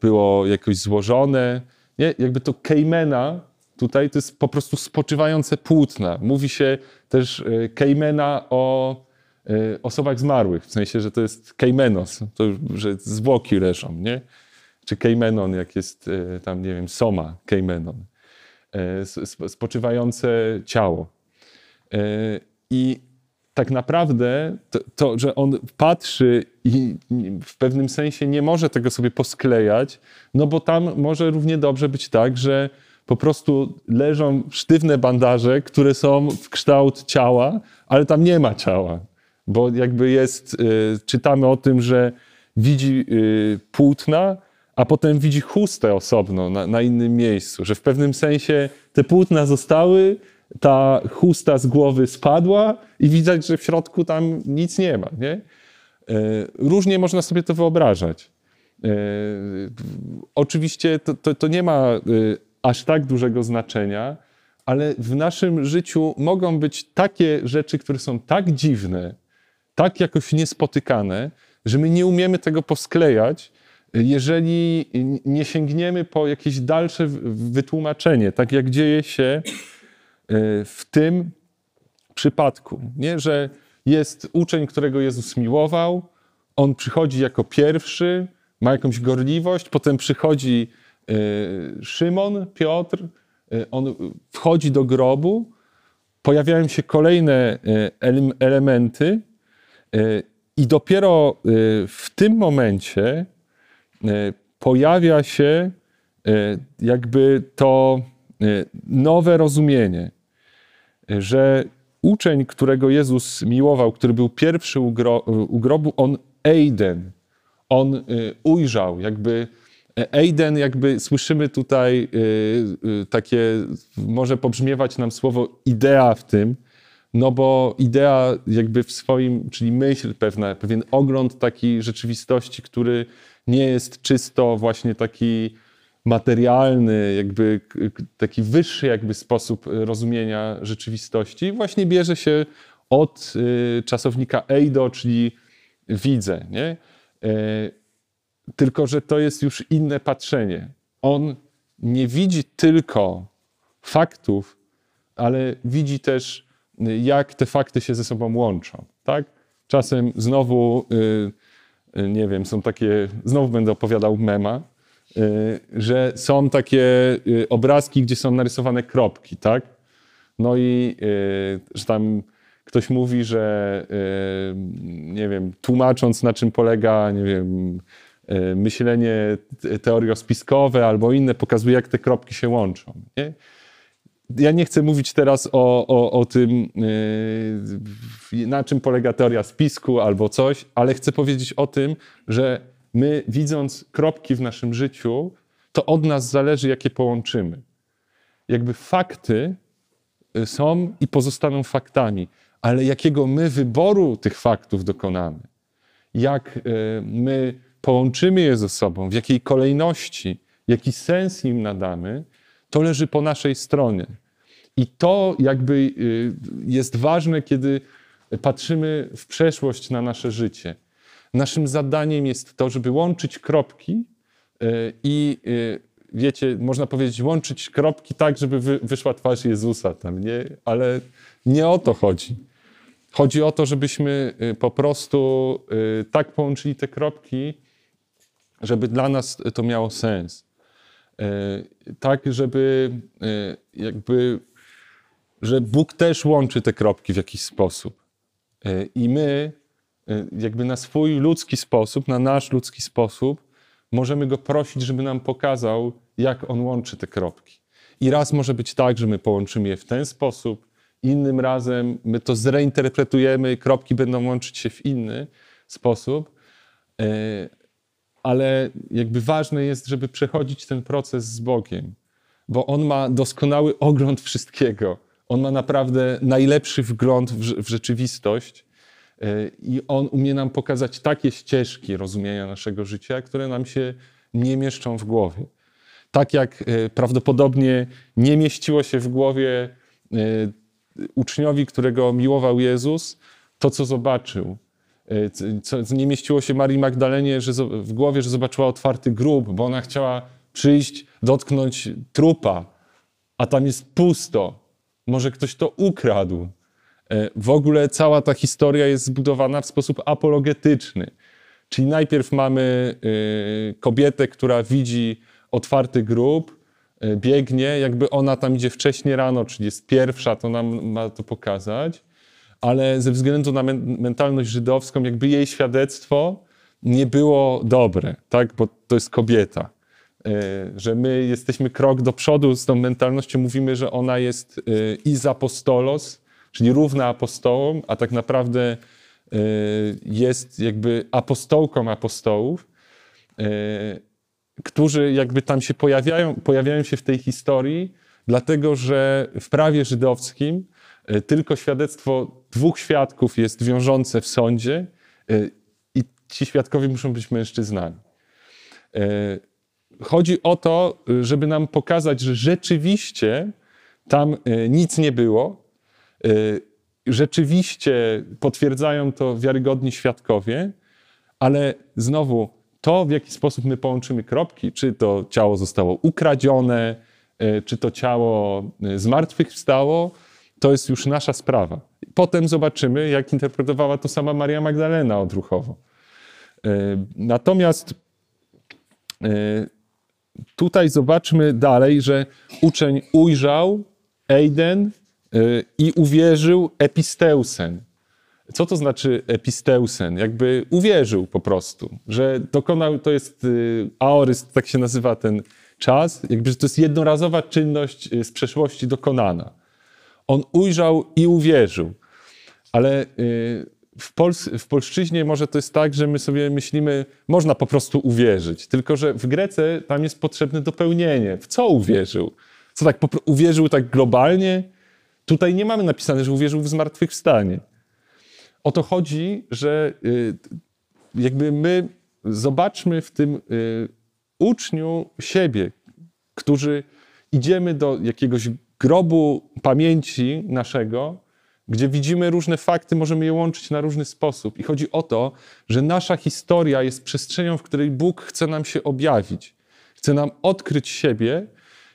było jakoś złożone. Nie, jakby to Kejmena tutaj to jest po prostu spoczywające płótna. Mówi się też Kejmena o osobach zmarłych, w sensie, że to jest kejmenos, to, że zwłoki leżą, nie? Czy kejmenon, jak jest e, tam, nie wiem, soma, kejmenon, e, spoczywające ciało. I tak naprawdę to, to, że on patrzy i w pewnym sensie nie może tego sobie posklejać, no bo tam może równie dobrze być tak, że po prostu leżą sztywne bandaże, które są w kształt ciała, ale tam nie ma ciała bo jakby jest, y, czytamy o tym, że widzi y, płótna, a potem widzi chustę osobno na, na, innym miejscu, że w pewnym sensie te płótna zostały, ta chusta z głowy spadła i widać, że w środku tam nic nie ma. Nie? Y, różnie można sobie to wyobrażać. Oczywiście to, to, to nie ma aż tak dużego znaczenia, ale w naszym życiu mogą być takie rzeczy, które są tak dziwne, tak jakoś niespotykane, że my nie umiemy tego posklejać, jeżeli nie sięgniemy po jakieś dalsze wytłumaczenie, tak jak dzieje się e, w tym przypadku, nie? że jest uczeń, którego Jezus miłował, on przychodzi jako pierwszy, ma jakąś gorliwość, potem przychodzi e, Szymon, Piotr, e, on wchodzi do grobu, pojawiają się kolejne elementy, I dopiero e, w tym momencie e, pojawia się jakby to nowe rozumienie, że uczeń, którego Jezus miłował, który był pierwszy u, grobu, on Eiden, on ujrzał, jakby Eiden, jakby słyszymy tutaj takie, może pobrzmiewać nam słowo idea w tym, no bo idea jakby w swoim, czyli myśl pewna, pewien ogląd takiej rzeczywistości, który nie jest czysto właśnie taki materialny, jakby taki wyższy jakby sposób rozumienia rzeczywistości, właśnie bierze się od y, czasownika eido, czyli widzę, nie? E, tylko, że to jest już inne patrzenie. On nie widzi tylko faktów, ale widzi też jak te fakty się ze sobą łączą. Tak? Czasem znowu, y, y, nie wiem, są takie, znowu będę opowiadał mema, y, że są takie obrazki, gdzie są narysowane kropki, tak? No i że tam ktoś mówi, że nie wiem, tłumacząc na czym polega, nie wiem, myślenie teoriospiskowe albo inne, pokazuje, jak te kropki się łączą. Nie? Ja nie chcę mówić teraz o, o, o tym, yy, na czym polega teoria spisku albo coś, ale chcę powiedzieć o tym, że my widząc kropki w naszym życiu, to od nas zależy, jakie połączymy. Jakby fakty y, są i pozostaną faktami, ale jakiego my wyboru tych faktów dokonamy, jak y, my połączymy je ze sobą, w jakiej kolejności, jaki sens im nadamy, to leży po naszej stronie. I to jakby y, jest ważne, kiedy patrzymy w przeszłość na nasze życie. Naszym zadaniem jest to, żeby łączyć kropki i wiecie, można powiedzieć, łączyć kropki tak, żeby wy, wyszła twarz Jezusa tam, nie? Ale nie o to chodzi. Chodzi o to, żebyśmy po prostu tak połączyli te kropki, żeby dla nas to miało sens. Tak, żeby jakby że Bóg też łączy te kropki w jakiś sposób. E, I my, e, jakby na swój ludzki sposób, na nasz ludzki sposób, możemy go prosić, żeby nam pokazał, jak on łączy te kropki. I raz może być tak, że my połączymy je w ten sposób, innym razem my to zreinterpretujemy, kropki będą łączyć się w inny sposób. E, ale jakby ważne jest, żeby przechodzić ten proces z Bogiem, bo on ma doskonały ogląd wszystkiego on ma naprawdę najlepszy wgląd w, w rzeczywistość e, i on umie nam pokazać takie ścieżki rozumienia naszego życia, które nam się nie mieszczą w głowie. Tak jak e, prawdopodobnie nie mieściło się w głowie e, uczniowi, którego miłował Jezus, to co zobaczył. Co nie mieściło się Marii Magdalenie że w głowie, że zobaczyła otwarty grób, bo ona chciała przyjść, dotknąć trupa, a tam jest pusto. Może ktoś to ukradł. E, w ogóle cała ta historia jest zbudowana w sposób apologetyczny. Czyli najpierw mamy e, kobietę, która widzi otwarty grób, e, biegnie, jakby ona tam idzie wcześniej rano, czyli jest pierwsza, to nam ma to pokazać, ale ze względu na mentalność żydowską, jakby jej świadectwo nie było dobre, tak? bo to jest kobieta. E, że my jesteśmy krok do przodu z tą mentalnością, mówimy, że ona jest e, iz apostolos, czyli równa apostołom, a tak naprawdę e, jest jakby apostołką apostołów, którzy jakby tam się pojawiają, pojawiają się w tej historii, dlatego że w prawie żydowskim tylko świadectwo dwóch świadków jest wiążące w sądzie i ci świadkowie muszą być mężczyznami chodzi o to, żeby nam pokazać, że rzeczywiście tam e, nic nie było. E, rzeczywiście potwierdzają to wiarygodni świadkowie, ale znowu to, w jaki sposób my połączymy kropki, czy to ciało zostało ukradzione, e, czy to ciało zmartwychwstało, to jest już nasza sprawa. Potem zobaczymy, jak interpretowała to sama Maria Magdalena odruchowo. Natomiast tutaj zobaczmy dalej, że uczeń ujrzał Eiden y, i uwierzył episteusen. Co to znaczy episteusen? Jakby uwierzył po prostu, że dokonał, to jest y, aoryst, tak się nazywa ten czas, jakby, że to jest jednorazowa czynność y, z przeszłości dokonana. On ujrzał i uwierzył. Ale w, Pols w polszczyźnie może to jest tak, że my sobie myślimy, można po prostu uwierzyć. Tylko, że w Grece tam jest potrzebne dopełnienie. W co uwierzył? Co tak uwierzył tak globalnie? Tutaj nie mamy napisane, że uwierzył w zmartwychwstanie. O to chodzi, że y, jakby my zobaczmy w tym y, uczniu siebie, którzy idziemy do jakiegoś grobu pamięci naszego gdzie widzimy różne fakty, możemy je łączyć na różny sposób. I chodzi o to, że nasza historia jest przestrzenią, w której Bóg chce nam się objawić. Chce nam odkryć siebie,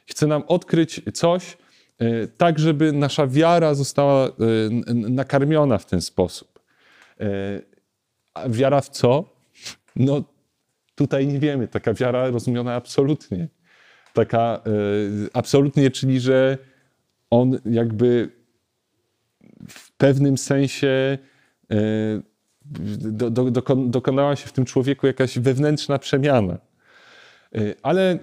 chce nam odkryć coś, e, tak żeby nasza wiara została e, nakarmiona w ten sposób. E, a wiara w co? No tutaj nie wiemy. Taka wiara rozumiana absolutnie. Taka absolutnie, czyli że on jakby pewnym sensie e, do, do, dokonała się w tym człowieku jakaś wewnętrzna przemiana. E, ale e,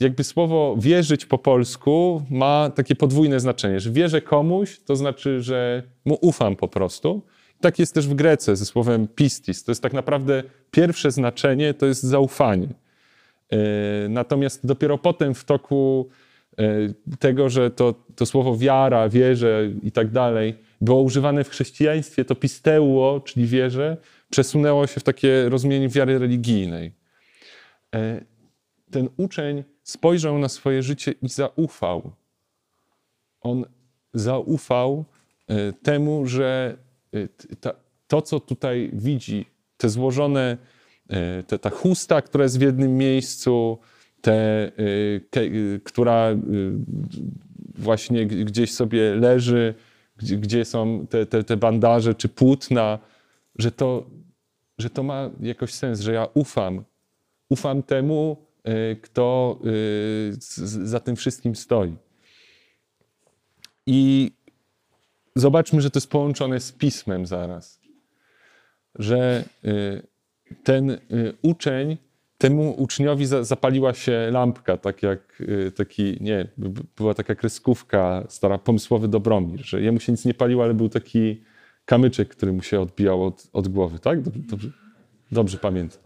jakby słowo wierzyć po polsku ma takie podwójne znaczenie, że wierzę komuś, to znaczy, że mu ufam po prostu. Tak jest też w Grece ze słowem pistis. To jest tak naprawdę pierwsze znaczenie, to jest zaufanie. Natomiast dopiero potem w toku tego, że to, to słowo wiara, wierzę i tak dalej, było używane w chrześcijaństwie, to pisteuo, czyli wierze, przesunęło się w takie rozumienie wiary religijnej. E, ten uczeń spojrzał na swoje życie i zaufał. On zaufał e, temu, że e, to, co tutaj widzi, te złożone, te, ta chusta, która jest w jednym miejscu, te, która właśnie gdzieś sobie leży, gdzie, gdzie są te, te, te bandaże czy płótna, że to, że to ma jakoś sens, że ja ufam. Ufam temu, kto za tym wszystkim stoi. I zobaczmy, że to jest połączone z pismem zaraz. Że y, ten uczeń, temu uczniowi zapaliła się lampka, tak jak y, taki, nie, była taka kreskówka, stara pomysłowy Dobromir, że jemu się nic nie paliło, ale był taki kamyczek, który mu się odbijał od, od głowy, tak? Dobrze, dobrze, dobrze pamiętam.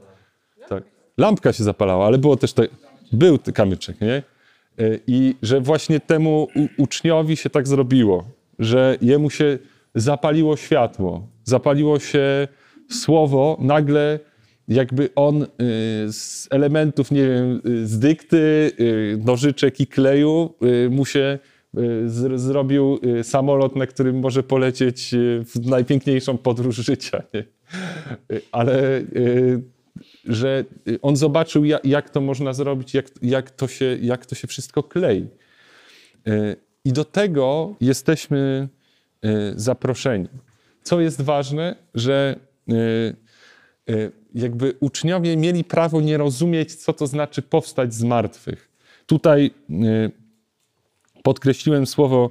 Tak. Lampka się zapalała, ale było też, te, był kamyczek, nie? I że właśnie temu uczniowi się tak zrobiło, że jemu się zapaliło światło, zapaliło się słowo, nagle jakby on y, z elementów, nie wiem, z dykty, y, nożyczek i kleju mu się y, zrobił samolot, na którym może polecieć w najpiękniejszą podróż życia. Nie? Ale że on zobaczył, jak, to można zrobić, jak, jak, to się, jak to się wszystko klei. I do tego jesteśmy zaproszeni. Co jest ważne, że jakby uczniowie mieli prawo nie rozumieć, co to znaczy powstać z martwych. Tutaj podkreśliłem słowo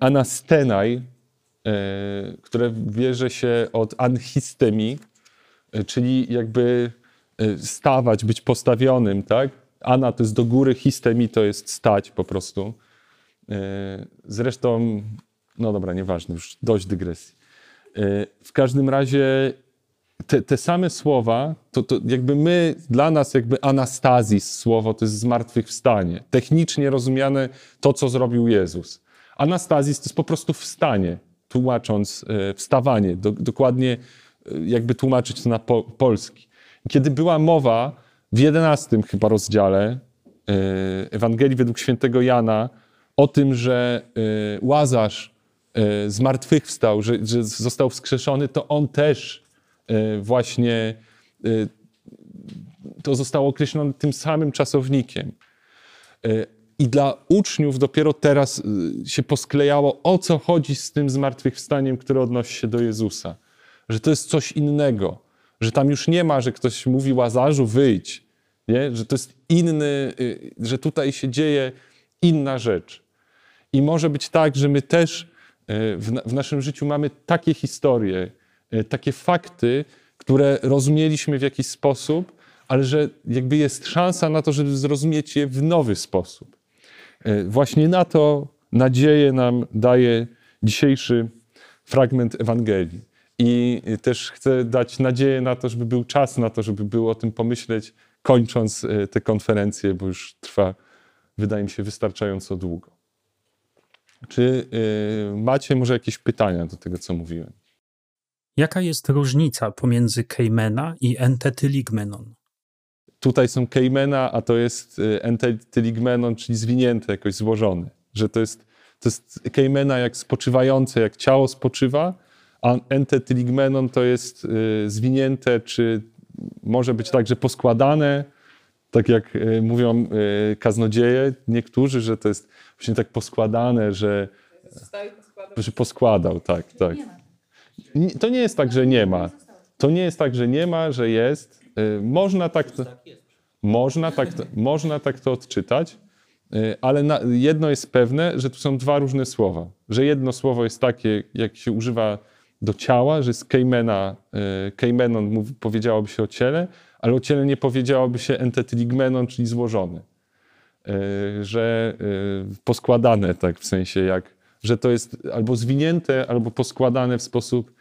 anastenai, które bierze się od anhistemii, czyli jakby stawać, być postawionym, tak? Ana to jest do góry, histemi to jest stać po prostu. Zresztą, no dobra, nieważne, już dość dygresji. W każdym razie te, te same słowa, to, to jakby my, dla nas jakby anastazis słowo to jest zmartwychwstanie. Technicznie rozumiane to, co zrobił Jezus. Anastazis to jest po prostu wstanie, tłumacząc e, wstawanie, do, dokładnie jakby tłumaczyć to na po, polski. Kiedy była mowa w jedenastym chyba rozdziale Ewangelii według świętego Jana, o tym, że Łazarz zmartwychwstał, że, że został wskrzeszony, to on też właśnie to zostało określone tym samym czasownikiem. I dla uczniów dopiero teraz się posklejało, o co chodzi z tym zmartwychwstaniem, które odnosi się do Jezusa. Że to jest coś innego, że tam już nie ma, że ktoś mówi Łazarzu, wyjdź, nie? że to jest inny, że tutaj się dzieje inna rzecz. I może być tak, że my też e, w, w naszym życiu mamy takie historie, e, takie fakty, które rozumieliśmy w jakiś sposób, ale że jakby jest szansa na to, żeby zrozumieć je w nowy sposób. E, właśnie na to nadzieję nam daje dzisiejszy fragment Ewangelii. I też chcę dać nadzieję na to, żeby był czas na to, żeby było o tym pomyśleć, kończąc tę konferencję, bo już trwa, wydaje mi się, wystarczająco długo. Czy macie może jakieś pytania do tego, co mówiłem? Jaka jest różnica pomiędzy Keimena i entetyligmenon? Tutaj są Keimena, a to jest y, entetyligmenon, czyli zwinięte, jakoś złożone. Że to jest, to jest Keimena jak spoczywające, jak ciało spoczywa, a entetyligmenon to jest y, zwinięte, czy może być także poskładane, tak jak mówią kaznodzieje niektórzy, że to jest właśnie tak poskładane, że, że poskładał, tak, tak. To nie jest tak, że nie ma. To nie jest tak, że nie ma, że jest. Y, można tak to, można tak, można tak to odczytać, y, ale na, jedno jest pewne, że tu są dwa różne słowa. Że jedno słowo jest takie, jak się używa do ciała, że z kejmena, y, kejmenon powiedziałoby się o ciele, ale o ciele nie powiedziałoby się entetyligmenon, czyli złożony. Że poskładane, tak w sensie jak, że to jest albo zwinięte, albo poskładane w sposób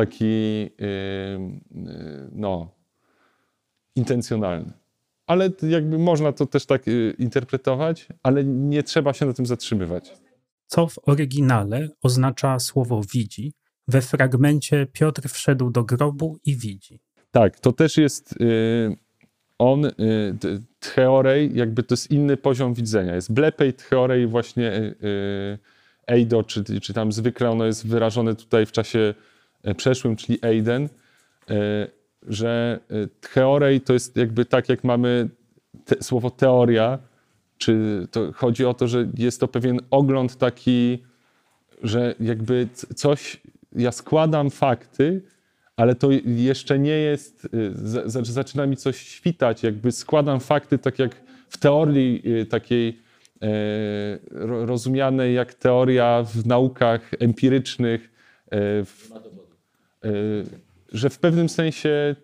taki, e, no, intencjonalny. Ale jakby można to też tak interpretować, ale nie trzeba się na tym zatrzymywać. Co w oryginale oznacza słowo widzi? We fragmencie Piotr wszedł do grobu i widzi. Tak, to też jest on, y, Theorej, jakby to jest inny poziom widzenia. Jest blepej, Theorej właśnie y, y, Eido, czy, czy tam zwykle ono jest wyrażone tutaj w czasie przeszłym, czyli Eiden. E, że y, theorej to jest jakby tak, jak mamy te, słowo teoria, czy to chodzi o to, że jest to pewien ogląd taki, że jakby coś, ja składam fakty, ale to jeszcze nie jest, za- za- zaczyna mi coś świtać, jakby składam fakty tak jak w teorii takiej e, ro- rozumianej jak teoria w naukach empirycznych, e, w, e, że w pewnym sensie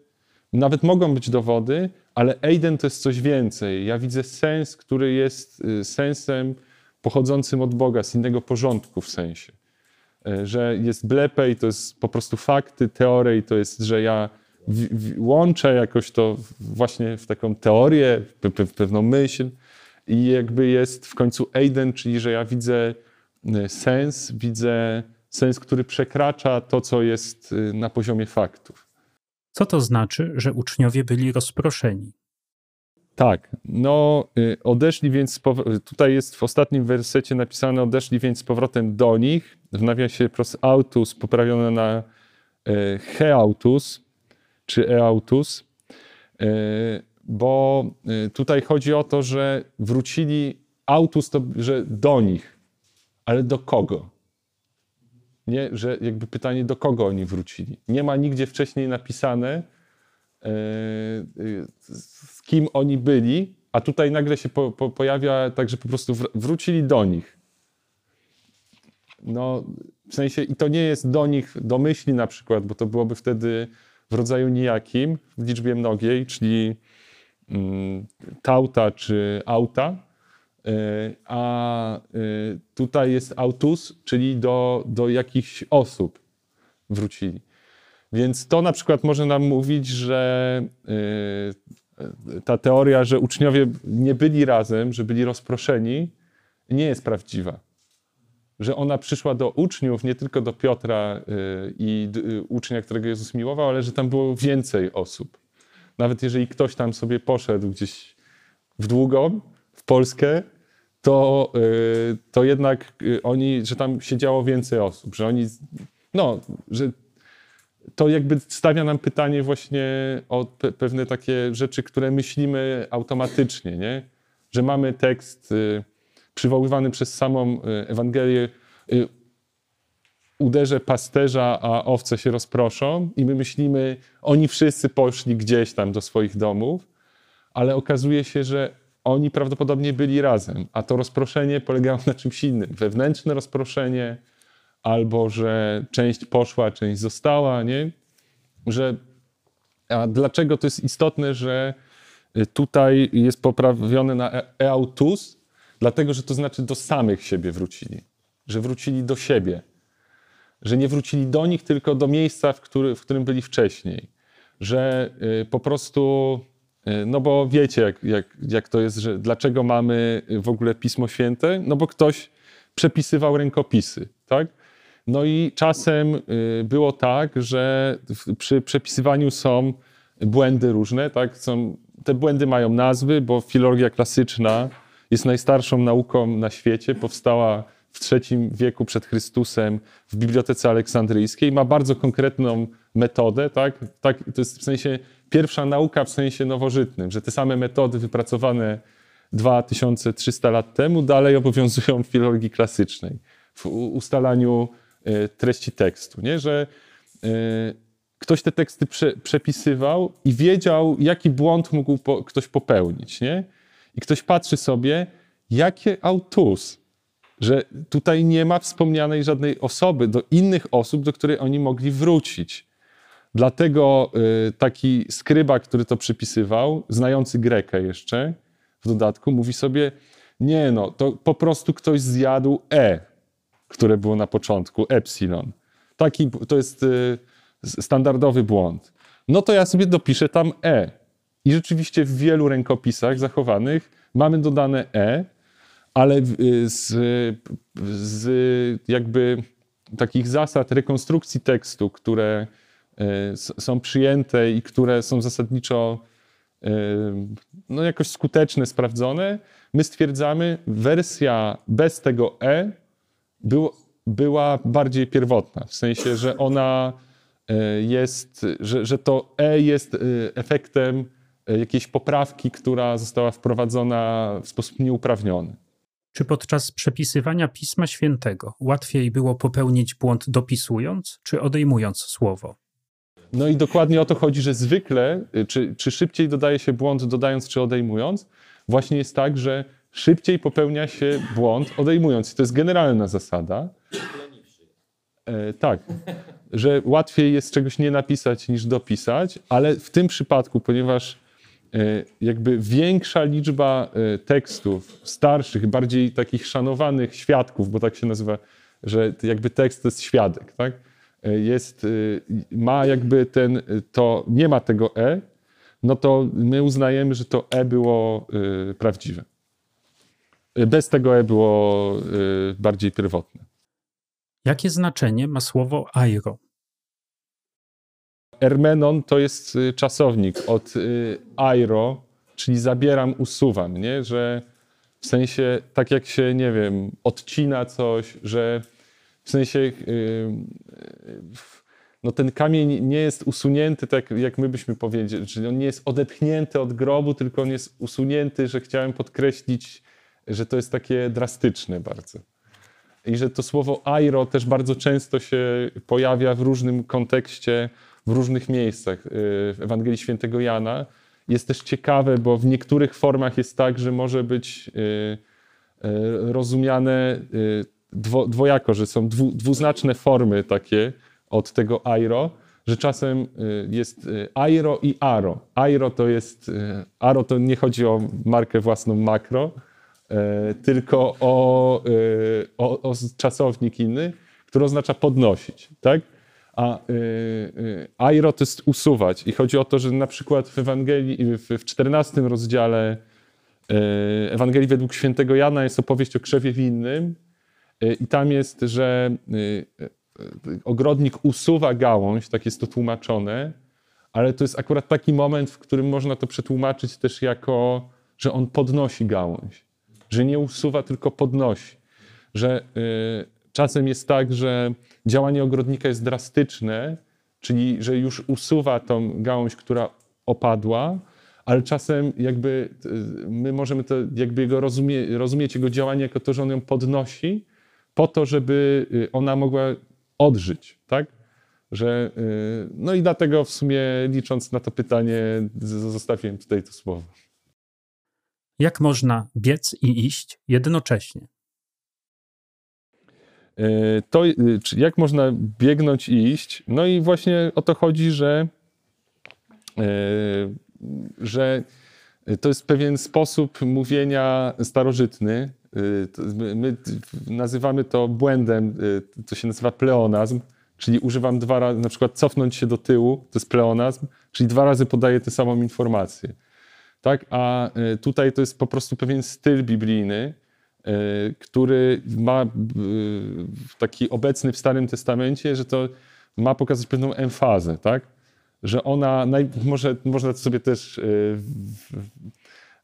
nawet mogą być dowody, ale Eiden to jest coś więcej. Ja widzę sens, który jest y, sensem pochodzącym od Boga, z innego porządku w sensie. E, Że jest blepej, to jest po prostu fakty, teorii to jest, że ja łączę jakoś to właśnie w taką teorię, w, pe- w pewną myśl i jakby jest w końcu Eiden, czyli że ja widzę y, sens, widzę sens, który przekracza to, co jest y, na poziomie faktów. Co to znaczy, że uczniowie byli rozproszeni? Tak, no y, odeszli więc, tutaj jest w ostatnim wersecie napisane odeszli więc z powrotem do nich, w nawiasie pros autus poprawione na y, heautus, czy eautus, y, bo y, tutaj chodzi o to, że wrócili autus, to że do nich, ale do kogo? Nie, że jakby pytanie, do kogo oni wrócili. Nie ma nigdzie wcześniej napisane, e, y, z kim oni byli, a tutaj nagle się po, po, pojawia tak, że po prostu wr- wrócili do nich. No, w sensie, i to nie jest do nich, do myśli na przykład, bo to byłoby wtedy w rodzaju nijakim, w liczbie mnogiej, czyli mm, tauta czy auta, a y, tutaj jest autus, czyli do, do jakichś osób wrócili. Więc to na przykład może nam mówić, że y, ta teoria, że uczniowie nie byli razem, że byli rozproszeni, nie jest prawdziwa. Że ona przyszła do uczniów, nie tylko do Piotra i ucznia, którego Jezus miłował, ale że tam było więcej osób. Nawet jeżeli ktoś tam sobie poszedł gdzieś w długą, w Polskę, to, y, to jednak y, oni, że tam siedziało więcej osób, że oni, no, że to jakby stawia nam pytanie właśnie o pe pewne takie rzeczy, które myślimy automatycznie, nie? Że mamy tekst y, przywoływany przez samą Ewangelię uderzę pasterza, a owce się rozproszą i my myślimy, oni wszyscy poszli gdzieś tam do swoich domów, ale okazuje się, że oni prawdopodobnie byli razem, a to rozproszenie polegało na czymś innym. Wewnętrzne rozproszenie, albo że część poszła, część została, nie? Że, a dlaczego to jest istotne, że y, tutaj jest poprawione na e- eautus? Dlatego, że to znaczy do samych siebie wrócili. Że wrócili do siebie. Że nie wrócili do nich, tylko do miejsca, w, który, w którym byli wcześniej. Że y, po prostu, no bo wiecie, jak, jak, jak to jest, że dlaczego mamy w ogóle Pismo Święte? No bo ktoś przepisywał rękopisy, tak? No i czasem y, było tak, że przy przepisywaniu są błędy różne, tak? Są, te błędy mają nazwy, bo filologia klasyczna jest najstarszą nauką na świecie, powstała w III wieku przed Chrystusem w Bibliotece Aleksandryjskiej, ma bardzo konkretną metodę, tak? tak? To jest w sensie pierwsza nauka w sensie nowożytnym, że te same metody wypracowane 2300 lat temu dalej obowiązują w filologii klasycznej, w ustalaniu e, treści tekstu, nie? że e, ktoś te teksty prze, przepisywał i wiedział, jaki błąd mógł po, ktoś popełnić. Nie? I ktoś patrzy sobie, jakie autus, że tutaj nie ma wspomnianej żadnej osoby, do innych osób, do której oni mogli wrócić. Dlatego y, taki skryba, który to przypisywał, znający Grekę jeszcze w dodatku, mówi sobie, nie no, to po prostu ktoś zjadł E, które było na początku, epsilon. Taki, to jest y, standardowy błąd. No to ja sobie dopiszę tam E. I rzeczywiście w wielu rękopisach zachowanych mamy dodane E, ale y, z, z jakby takich zasad rekonstrukcji tekstu, które są przyjęte i które są zasadniczo y, no jakoś skuteczne, sprawdzone, my stwierdzamy, wersja bez tego E była bardziej pierwotna, w sensie, że ona e, jest, że, że to E jest efektem jakiejś poprawki, która została wprowadzona w sposób nieuprawniony. Czy podczas przepisywania Pisma Świętego łatwiej było popełnić błąd dopisując czy odejmując słowo? No i dokładnie o to chodzi, że zwykle, y, czy, czy szybciej dodaje się błąd dodając czy odejmując, właśnie jest tak, że szybciej popełnia się błąd odejmując. I to jest generalna zasada. E, tak, że łatwiej jest czegoś nie napisać niż dopisać, ale w tym przypadku, ponieważ e, jakby większa liczba e, tekstów starszych, bardziej takich szanowanych świadków, bo tak się nazywa, że jakby tekst to jest świadek, tak? E, jest, e, ma jakby ten, e, to nie ma tego e, no to my uznajemy, że to e było prawdziwe. Bez tego e było bardziej pierwotne. Jakie znaczenie ma słowo airo? Ermenon to jest czasownik od airo, czyli zabieram, usuwam, nie? Że w sensie, tak jak się, nie wiem, odcina coś, że w sensie y, no ten kamień nie jest usunięty tak, jak my byśmy powiedzieli, czyli on nie jest odetchnięty od grobu, tylko on jest usunięty, że chciałem podkreślić, że to jest takie drastyczne bardzo. I że to słowo airo też bardzo często się pojawia w różnym kontekście, w różnych miejscach y, w Ewangelii Świętego Jana. Jest też ciekawe, bo w niektórych formach jest tak, że może być y, rozumiane dwo, dwojako, że są dwu, dwuznaczne formy takie od tego airo, że czasem y, jest y, airo i aro. Airo to jest, y, aro to nie chodzi o markę własną makro, tylko o, o, o czasownik inny, który oznacza podnosić, tak? A airo to jest usuwać. I chodzi o to, że na przykład w Ewangelii, w, w 14 rozdziale Ewangelii według świętego Jana jest opowieść o krzewie winnym i tam jest, że y, y, ogrodnik usuwa gałąź, tak jest to tłumaczone, ale to jest akurat taki moment, w którym można to przetłumaczyć też jako, że on podnosi gałąź. Że nie usuwa, tylko podnosi. Że y, czasem jest tak, że działanie ogrodnika jest drastyczne, czyli że już usuwa tą gałąź, która opadła, ale czasem jakby y, my możemy to jakby jego rozumie, rozumieć jego działanie jako to, że on ją podnosi po to, żeby y, ona mogła odżyć, tak? Że, y, no i dlatego w sumie licząc na to pytanie zostawiłem tutaj to słowo. Jak można biec i iść jednocześnie? To, y, czy jak można biegnąć i iść? No i właśnie o to chodzi, że, że to jest pewien sposób mówienia starożytny. Y, My my nazywamy to błędem, y, to się nazywa pleonazm, czyli używam dwa razy, na przykład cofnąć się do tyłu, to jest pleonazm, czyli dwa razy podaję tę samą informację. Tak? A y, tutaj to jest po prostu pewien styl biblijny, który ma taki obecny w Starym Testamencie, że to ma pokazać pewną emfazę, tak? Że ona, naj, może, można sobie też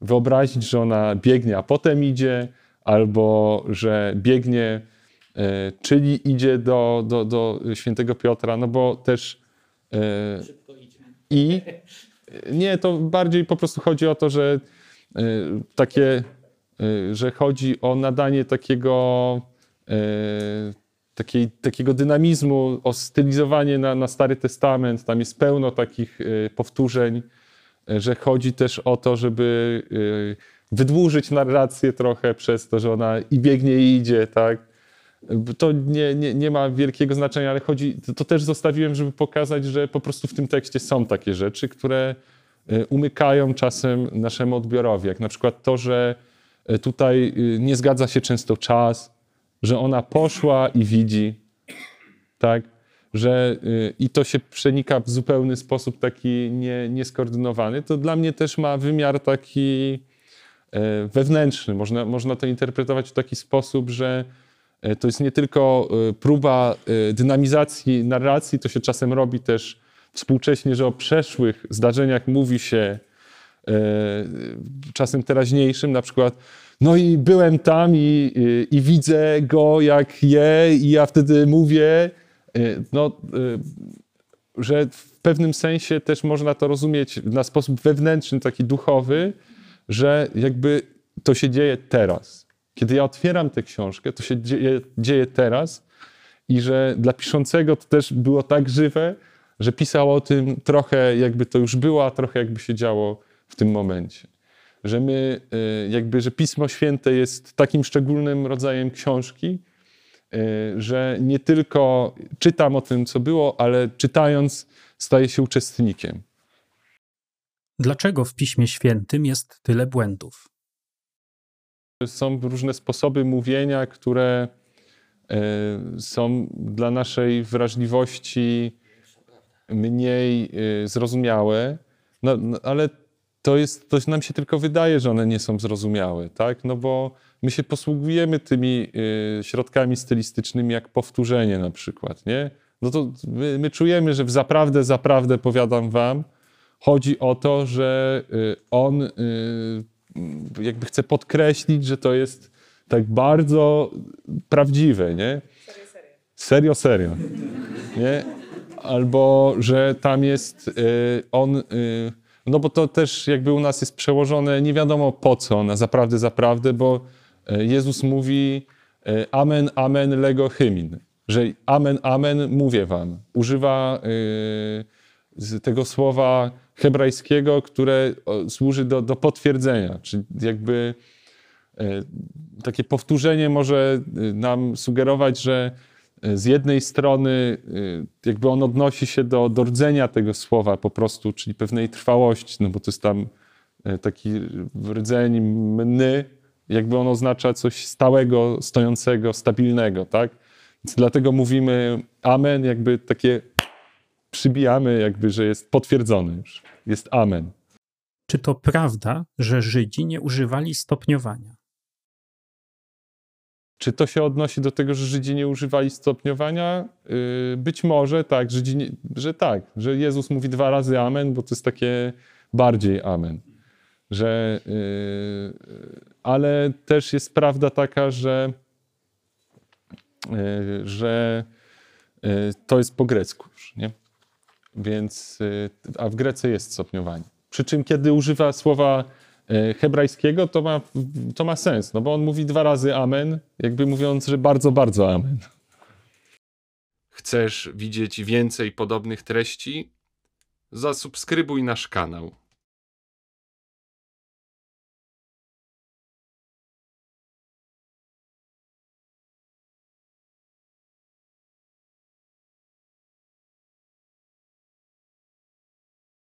wyobrazić, że ona biegnie, a potem idzie, albo że biegnie, y, czyli idzie do, do, do świętego Piotra, no bo też y, i nie, to bardziej po prostu chodzi o to, że takie, że chodzi o nadanie takiego, takiej, takiego dynamizmu, o stylizowanie na, na Stary Testament. Tam jest pełno takich powtórzeń, że chodzi też o to, żeby wydłużyć narrację trochę przez to, że ona i biegnie i idzie, tak? To nie, nie, nie ma wielkiego znaczenia, ale chodzi, to, też zostawiłem, żeby pokazać, że po prostu w tym tekście są takie rzeczy, które y, umykają czasem naszemu odbiorowi. Jak na przykład to, że y, tutaj y, nie zgadza się często czas, że ona poszła i widzi, tak? Że, I to się przenika w zupełny sposób taki nie, nieskoordynowany. To dla mnie też ma wymiar taki e, wewnętrzny. Można, można to interpretować w taki sposób, że e, to jest nie tylko e, próba e, dynamizacji narracji, to się czasem robi też współcześnie, że o przeszłych zdarzeniach mówi się e, czasem teraźniejszym, na przykład no i byłem tam i, i, i widzę go jak je i ja wtedy mówię, e, no, e, że w pewnym sensie też można to rozumieć na sposób wewnętrzny, taki duchowy, że jakby to się dzieje teraz. Kiedy ja otwieram tę książkę, to się dzieje, dzieje teraz i że dla piszącego to też było tak żywe, że pisał o tym trochę jakby to już było, a trochę jakby się działo w tym momencie. Że my, y, jakby, że Pismo Święte jest takim szczególnym rodzajem książki, y, że nie tylko czytam o tym, co było, ale czytając staję się uczestnikiem. Dlaczego w Piśmie Świętym jest tyle błędów? Są różne sposoby mówienia, które y, są dla naszej wrażliwości mniej y, zrozumiałe, no, no, ale to, jest, to nam się tylko wydaje, że one nie są zrozumiałe, tak? No bo my się posługujemy tymi y, środkami stylistycznymi jak powtórzenie na przykład, nie? No to my, my czujemy, że w zaprawdę, zaprawdę powiadam wam, chodzi o to, że y, on y, jakby chce podkreślić, że to jest tak bardzo prawdziwe, nie? Serio, serio. Nie? Albo, że tam jest y, on, no bo to też jakby u nas jest przełożone nie wiadomo po co, na zaprawdę, zaprawdę, bo Jezus mówi amen, amen, lego hymin, że amen, amen, mówię wam. Używa tego słowa hebrajskiego, które służy do, do potwierdzenia, czyli jakby y, takie powtórzenie może y, nam sugerować, że y, z jednej strony jakby on odnosi się do, do rdzenia tego słowa po prostu, czyli pewnej trwałości, no bo to jest tam taki rdzeń mny, jakby on oznacza coś stałego, stojącego, stabilnego, tak? Więc dlatego mówimy amen, jakby takie przybijamy, jakby, że jest potwierdzony już. Jest amen. Czy to prawda, że Żydzi nie używali stopniowania? Czy to się odnosi do tego, że Żydzi nie używali stopniowania? Yy, Być może tak, Żydzi nie, że tak, że Jezus mówi dwa razy amen, bo to jest takie bardziej amen. Że, yy, ale też jest prawda taka, że, że to jest po grecku? Więc, yy, a w Grece jest stopniowanie. Przy czym, kiedy używa słowa e, hebrajskiego, to ma, to ma sens, no bo on mówi dwa razy amen, jakby mówiąc, że bardzo, bardzo amen. Chcesz widzieć więcej podobnych treści? Zasubskrybuj nasz kanał.